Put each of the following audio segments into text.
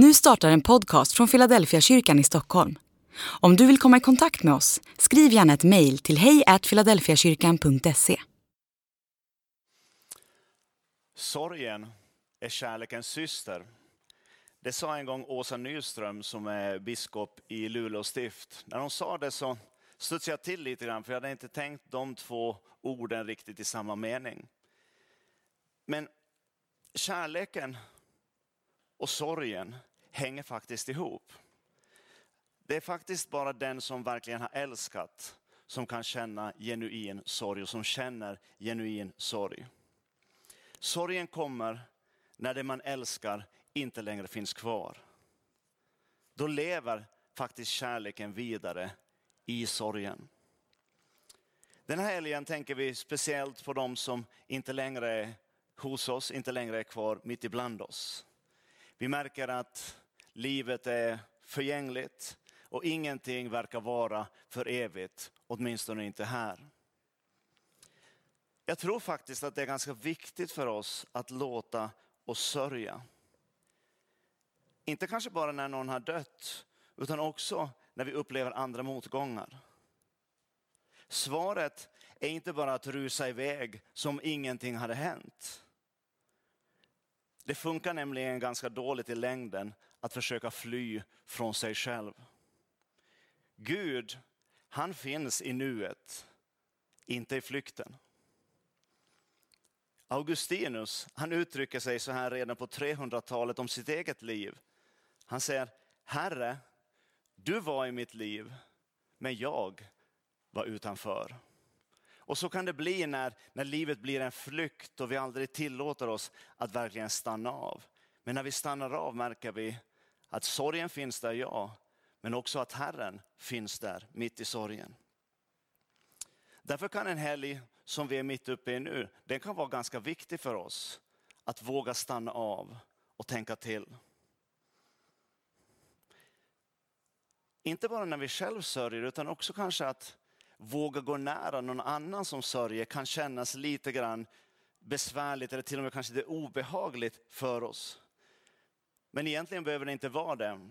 Nu startar en podcast från Philadelphia kyrkan i Stockholm. Om du vill komma i kontakt med oss, skriv gärna ett mejl till hejfiladelfiakyrkan.se. Sorgen är kärlekens syster. Det sa en gång Åsa Nyström som är biskop i Luleå stift. När hon sa det så studsade jag till lite grann för jag hade inte tänkt de två orden riktigt i samma mening. Men kärleken och sorgen hänger faktiskt ihop. Det är faktiskt bara den som verkligen har älskat som kan känna genuin sorg och som känner genuin sorg. Sorgen kommer när det man älskar inte längre finns kvar. Då lever faktiskt kärleken vidare i sorgen. Den här helgen tänker vi speciellt på de som inte längre är hos oss, inte längre är kvar mitt ibland oss. Vi märker att livet är förgängligt och ingenting verkar vara för evigt, åtminstone inte här. Jag tror faktiskt att det är ganska viktigt för oss att låta oss sörja. Inte kanske bara när någon har dött, utan också när vi upplever andra motgångar. Svaret är inte bara att rusa iväg som ingenting hade hänt. Det funkar nämligen ganska dåligt i längden att försöka fly från sig själv. Gud, han finns i nuet, inte i flykten. Augustinus, han uttrycker sig så här redan på 300-talet om sitt eget liv. Han säger, Herre, du var i mitt liv, men jag var utanför. Och så kan det bli när, när livet blir en flykt och vi aldrig tillåter oss att verkligen stanna av. Men när vi stannar av märker vi att sorgen finns där, ja, men också att Herren finns där mitt i sorgen. Därför kan en helg som vi är mitt uppe i nu, den kan vara ganska viktig för oss. Att våga stanna av och tänka till. Inte bara när vi själv sörjer utan också kanske att våga gå nära någon annan som sörjer kan kännas lite grann besvärligt eller till och med kanske det obehagligt för oss. Men egentligen behöver det inte vara det.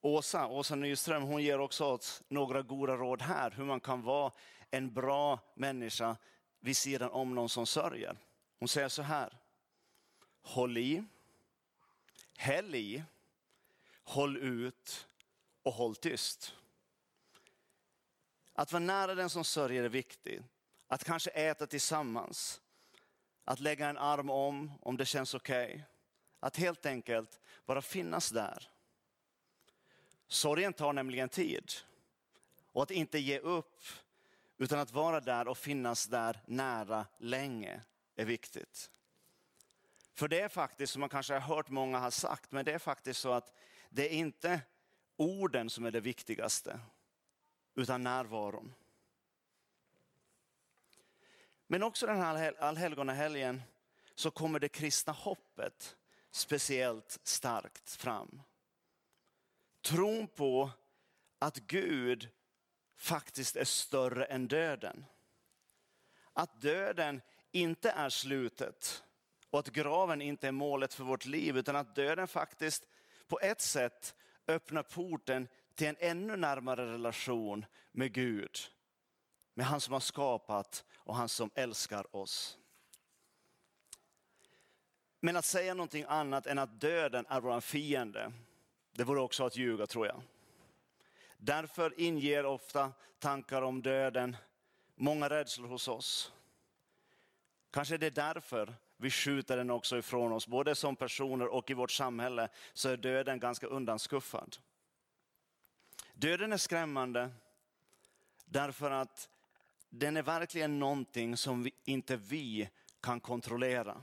Åsa, Åsa Nyström, hon ger också oss några goda råd här hur man kan vara en bra människa vid sidan om någon som sörjer. Hon säger så här. Håll i, häll i, håll ut och håll tyst. Att vara nära den som sörjer är viktigt. Att kanske äta tillsammans. Att lägga en arm om, om det känns okej. Okay. Att helt enkelt bara finnas där. Sorgen tar nämligen tid. Och att inte ge upp, utan att vara där och finnas där nära länge är viktigt. För det är faktiskt, som man kanske har hört många ha sagt, men det är faktiskt så att det är inte orden som är det viktigaste utan närvaron. Men också den här allhelgonahelgen så kommer det kristna hoppet speciellt starkt fram. Tron på att Gud faktiskt är större än döden. Att döden inte är slutet och att graven inte är målet för vårt liv utan att döden faktiskt på ett sätt öppnar porten till en ännu närmare relation med Gud. Med han som har skapat och han som älskar oss. Men att säga någonting annat än att döden är vår fiende, det vore också att ljuga tror jag. Därför inger ofta tankar om döden många rädslor hos oss. Kanske är det därför vi skjuter den också ifrån oss, både som personer och i vårt samhälle så är döden ganska undanskuffad. Döden är skrämmande därför att den är verkligen någonting som vi, inte vi kan kontrollera.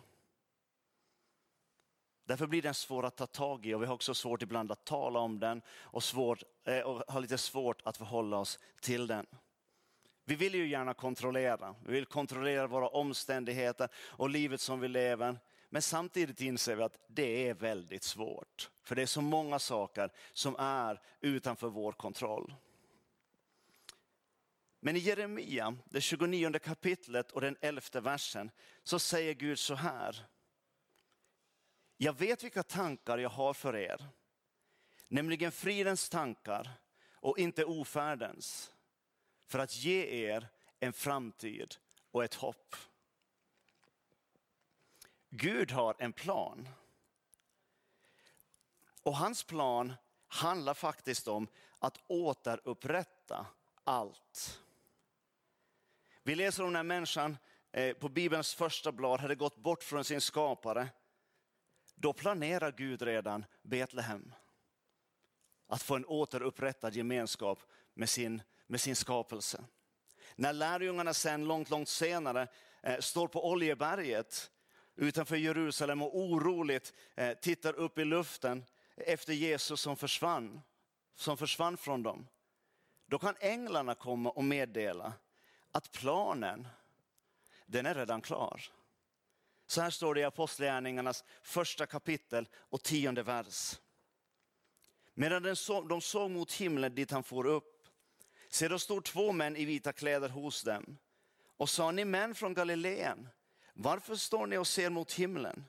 Därför blir den svår att ta tag i och vi har också svårt ibland att tala om den och, svårt, eh, och har lite svårt att förhålla oss till den. Vi vill ju gärna kontrollera. Vi vill kontrollera våra omständigheter och livet som vi lever. Men samtidigt inser vi att det är väldigt svårt. För det är så många saker som är utanför vår kontroll. Men i Jeremia, det 29 kapitlet och den elfte versen, så säger Gud så här. Jag vet vilka tankar jag har för er. nämligen fridens tankar och inte ofärdens, för att ge er en framtid och ett hopp. Gud har en plan. Och hans plan handlar faktiskt om att återupprätta allt. Vi läser om när människan eh, på Bibelns första blad hade gått bort från sin skapare. Då planerar Gud redan Betlehem. Att få en återupprättad gemenskap med sin, med sin skapelse. När lärjungarna sen långt, långt senare eh, står på Oljeberget utanför Jerusalem och oroligt eh, tittar upp i luften efter Jesus som försvann, som försvann från dem. Då kan änglarna komma och meddela att planen, den är redan klar. Så här står det i Apostlagärningarnas första kapitel och tionde vers. Medan de såg mot himlen dit han for upp, se då stod två män i vita kläder hos dem och sa, ni män från Galileen, varför står ni och ser mot himlen?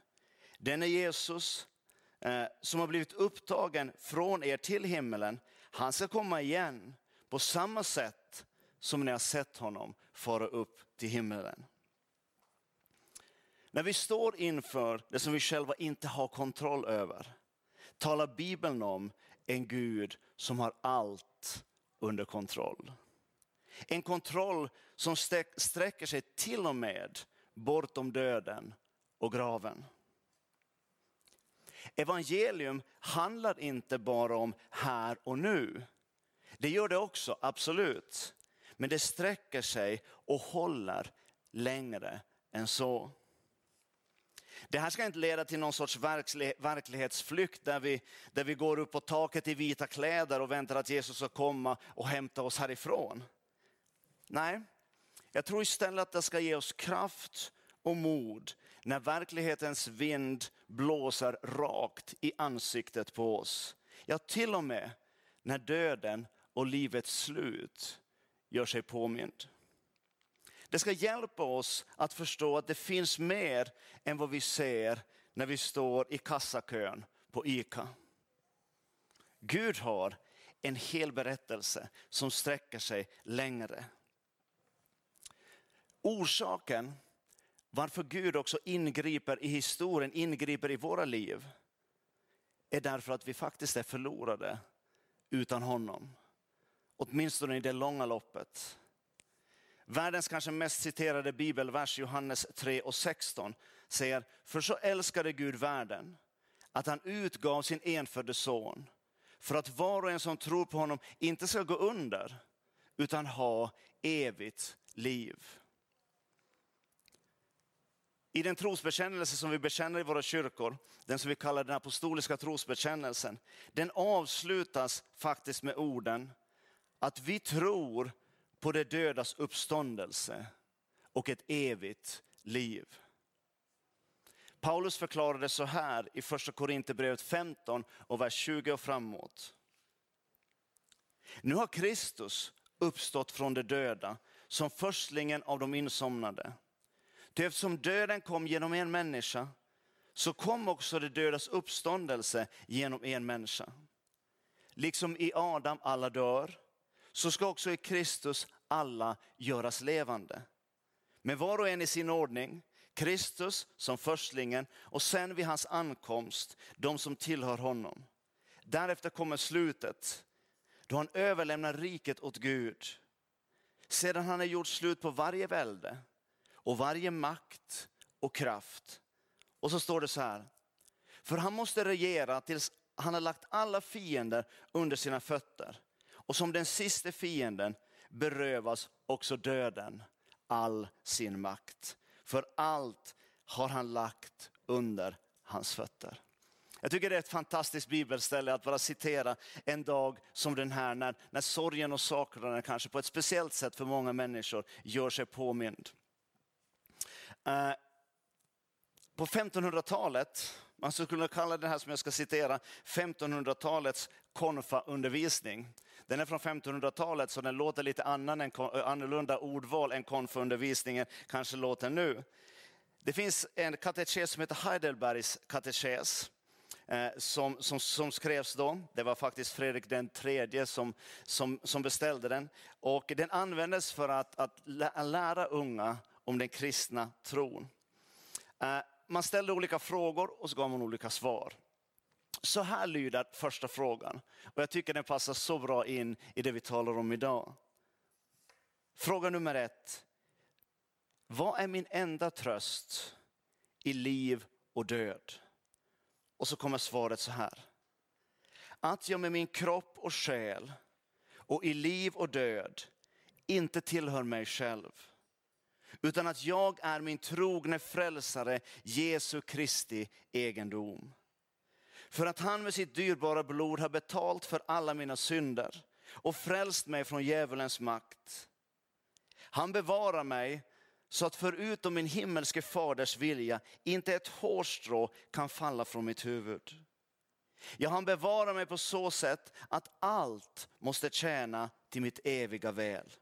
Den är Jesus eh, som har blivit upptagen från er till himlen. Han ska komma igen på samma sätt som ni har sett honom fara upp till himlen. När vi står inför det som vi själva inte har kontroll över talar Bibeln om en Gud som har allt under kontroll. En kontroll som sträcker sig till och med bortom döden och graven. Evangelium handlar inte bara om här och nu. Det gör det också, absolut. Men det sträcker sig och håller längre än så. Det här ska inte leda till någon sorts verklighetsflykt där vi, där vi går upp på taket i vita kläder och väntar att Jesus ska komma och hämta oss härifrån. Nej, jag tror istället att det ska ge oss kraft och mod när verklighetens vind blåser rakt i ansiktet på oss. Ja, till och med när döden och livets slut gör sig påmind. Det ska hjälpa oss att förstå att det finns mer än vad vi ser när vi står i kassakön på ICA. Gud har en hel berättelse som sträcker sig längre. Orsaken varför Gud också ingriper i historien, ingriper i våra liv, är därför att vi faktiskt är förlorade utan honom. Åtminstone i det långa loppet. Världens kanske mest citerade bibelvers, Johannes 3 och 16, säger, för så älskade Gud världen att han utgav sin enfödde son för att var och en som tror på honom inte ska gå under utan ha evigt liv. I den trosbekännelse som vi bekänner i våra kyrkor, den som vi kallar den apostoliska trosbekännelsen, den avslutas faktiskt med orden att vi tror på det dödas uppståndelse och ett evigt liv. Paulus förklarade så här i första Korinthierbrevet 15 och vers 20 och framåt. Nu har Kristus uppstått från de döda som förstlingen av de insomnade. Ty eftersom döden kom genom en människa, så kom också det dödas uppståndelse genom en människa. Liksom i Adam alla dör, så ska också i Kristus alla göras levande. Med var och en i sin ordning, Kristus som förstlingen och sen vid hans ankomst de som tillhör honom. Därefter kommer slutet, då han överlämnar riket åt Gud. Sedan han har gjort slut på varje välde och varje makt och kraft. Och så står det så här, för han måste regera tills han har lagt alla fiender under sina fötter. Och som den sista fienden berövas också döden all sin makt. För allt har han lagt under hans fötter. Jag tycker det är ett fantastiskt bibelställe att bara citera en dag som den här, när, när sorgen och saknaden kanske på ett speciellt sätt för många människor gör sig påmind. Uh, på 1500-talet, man skulle kunna kalla det här som jag ska citera 1500-talets konfa-undervisning. Den är från 1500-talet så den låter lite annan än, eh, annorlunda ordval än konfundervisningen kanske låter nu. Det finns en katekes som heter Heidelbergs katekes. Eh, som, som, som skrevs då. Det var faktiskt Fredrik den tredje som, som, som beställde den. Och den användes för att, att lära unga om den kristna tron. Eh, man ställde olika frågor och så gav man olika svar. Så här lyder första frågan och jag tycker den passar så bra in i det vi talar om idag. Fråga nummer ett. Vad är min enda tröst i liv och död? Och så kommer svaret så här. Att jag med min kropp och själ och i liv och död inte tillhör mig själv. Utan att jag är min trogne frälsare Jesu Kristi egendom. För att han med sitt dyrbara blod har betalt för alla mina synder och frälst mig från djävulens makt. Han bevarar mig så att förutom min himmelske faders vilja inte ett hårstrå kan falla från mitt huvud. Ja, han bevarar mig på så sätt att allt måste tjäna till mitt eviga väl.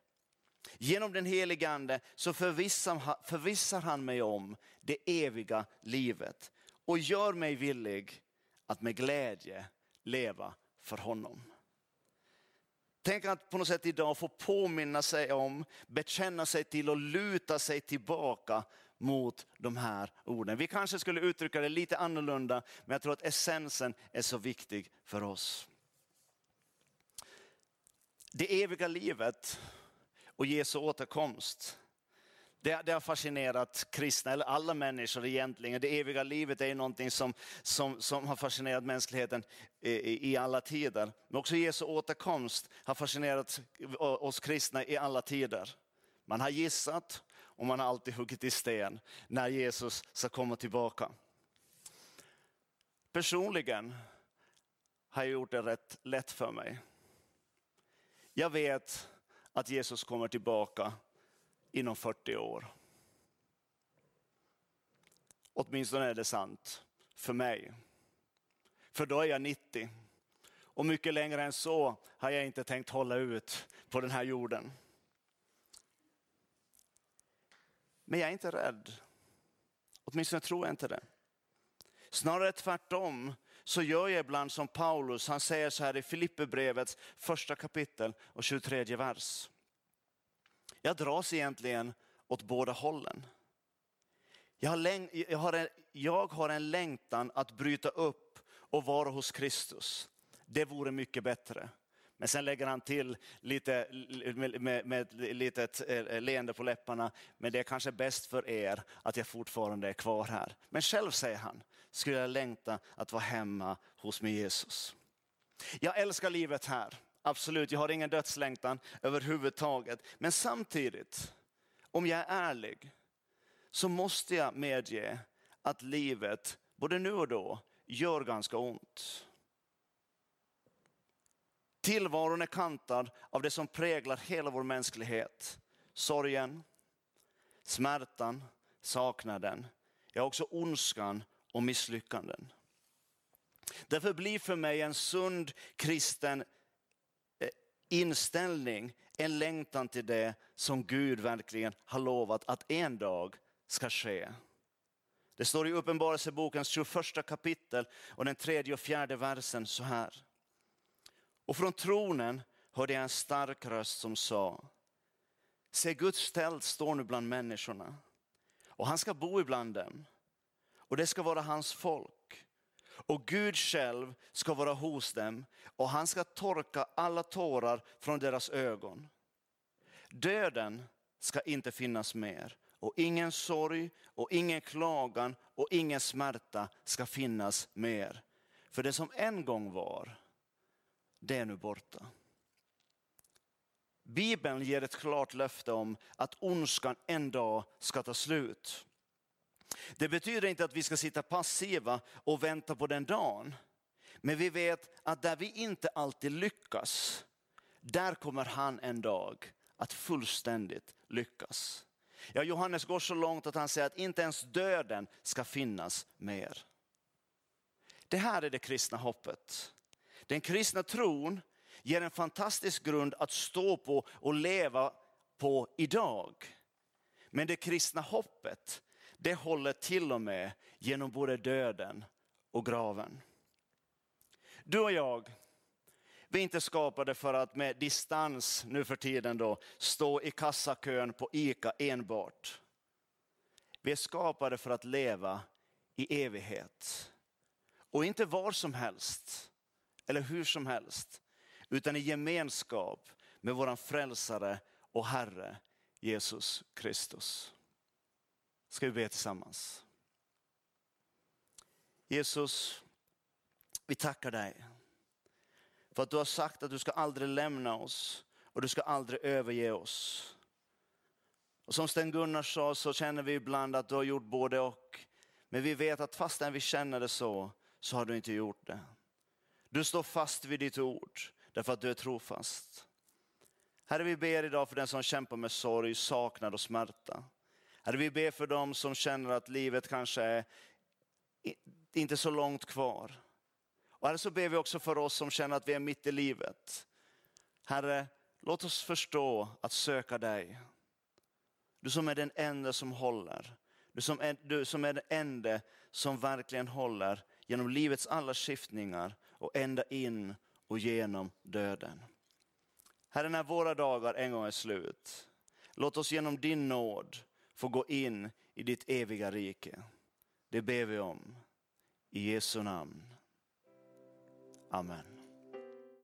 Genom den helige ande så förvissar, förvissar han mig om det eviga livet och gör mig villig att med glädje leva för honom. Tänk att på något sätt idag få påminna sig om, bekänna sig till och luta sig tillbaka mot de här orden. Vi kanske skulle uttrycka det lite annorlunda, men jag tror att essensen är så viktig för oss. Det eviga livet och Jesu återkomst det, det, har fascinerat kristna, eller alla människor egentligen. Det eviga livet är någonting som, som, som har fascinerat mänskligheten i, i alla tider. Men också Jesu återkomst har fascinerat oss kristna i alla tider. Man har gissat och man har alltid huggit i sten när Jesus ska komma tillbaka. Personligen har jag gjort det rätt lätt för mig. Jag vet att Jesus kommer tillbaka inom 40 år. Åtminstone är det sant för mig. För då är jag 90. Och mycket längre än så har jag inte tänkt hålla ut på den här jorden. Men jag är inte rädd. Åtminstone tror jag inte det. Snarare tvärtom så gör jag ibland som Paulus, han säger så här i Filipperbrevets första kapitel och 23 vers. Jag dras egentligen åt båda hållen. Jag har, jag, har en, jag har en längtan att bryta upp och vara hos Kristus. Det vore mycket bättre. Men sen lägger han till lite, med, med, med ett litet eh, leende på läpparna. Men det är kanske bäst för er att jag fortfarande är kvar här. Men själv säger han, skulle jag längta att vara hemma hos min Jesus. Jag älskar livet här. Absolut, jag har ingen dödslängtan överhuvudtaget. Men samtidigt, om jag är ärlig, så måste jag medge att livet, både nu och då, gör ganska ont. Tillvaron är kantad av det som präglar hela vår mänsklighet. Sorgen, smärtan, saknaden, ja också ondskan och misslyckanden. Därför blir för mig en sund kristen inställning, en längtan till det som Gud verkligen har lovat att en dag ska ske. Det står i Uppenbarelsebokens 21 kapitel och den tredje och fjärde versen så här. Och från tronen hörde jag en stark röst som sa, se Guds tält står nu bland människorna och han ska bo ibland dem och det ska vara hans folk och Gud själv ska vara hos dem och han ska torka alla tårar från deras ögon. Döden ska inte finnas mer och ingen sorg och ingen klagan och ingen smärta ska finnas mer. För det som en gång var, det är nu borta. Bibeln ger ett klart löfte om att ondskan en dag ska ta slut. Det betyder inte att vi ska sitta passiva och vänta på den dagen. Men vi vet att där vi inte alltid lyckas, där kommer han en dag att fullständigt lyckas. Ja, Johannes går så långt att han säger att inte ens döden ska finnas mer. Det här är det kristna hoppet. Den kristna tron ger en fantastisk grund att stå på och leva på idag. Men det kristna hoppet det håller till och med genom både döden och graven. Du och jag, vi är inte skapade för att med distans nu för tiden då stå i kassakön på ICA enbart. Vi är skapade för att leva i evighet. Och inte var som helst, eller hur som helst, utan i gemenskap med våran frälsare och Herre Jesus Kristus. Ska vi be tillsammans? Jesus, vi tackar dig för att du har sagt att du ska aldrig lämna oss och du ska aldrig överge oss. Och som Sten-Gunnar sa så känner vi ibland att du har gjort både och. Men vi vet att fastän vi känner det så, så har du inte gjort det. Du står fast vid ditt ord därför att du är trofast. Herre, vi ber idag för den som kämpar med sorg, saknad och smärta. Herre, vi ber för dem som känner att livet kanske är inte så långt kvar. Och Herre, så ber vi också för oss som känner att vi är mitt i livet. Herre, låt oss förstå att söka dig. Du som är den enda som håller. Du som är, du som är den enda som verkligen håller genom livets alla skiftningar och ända in och genom döden. Herre, när våra dagar en gång är slut, låt oss genom din nåd få gå in i ditt eviga rike. Det ber vi om. I Jesu namn. Amen.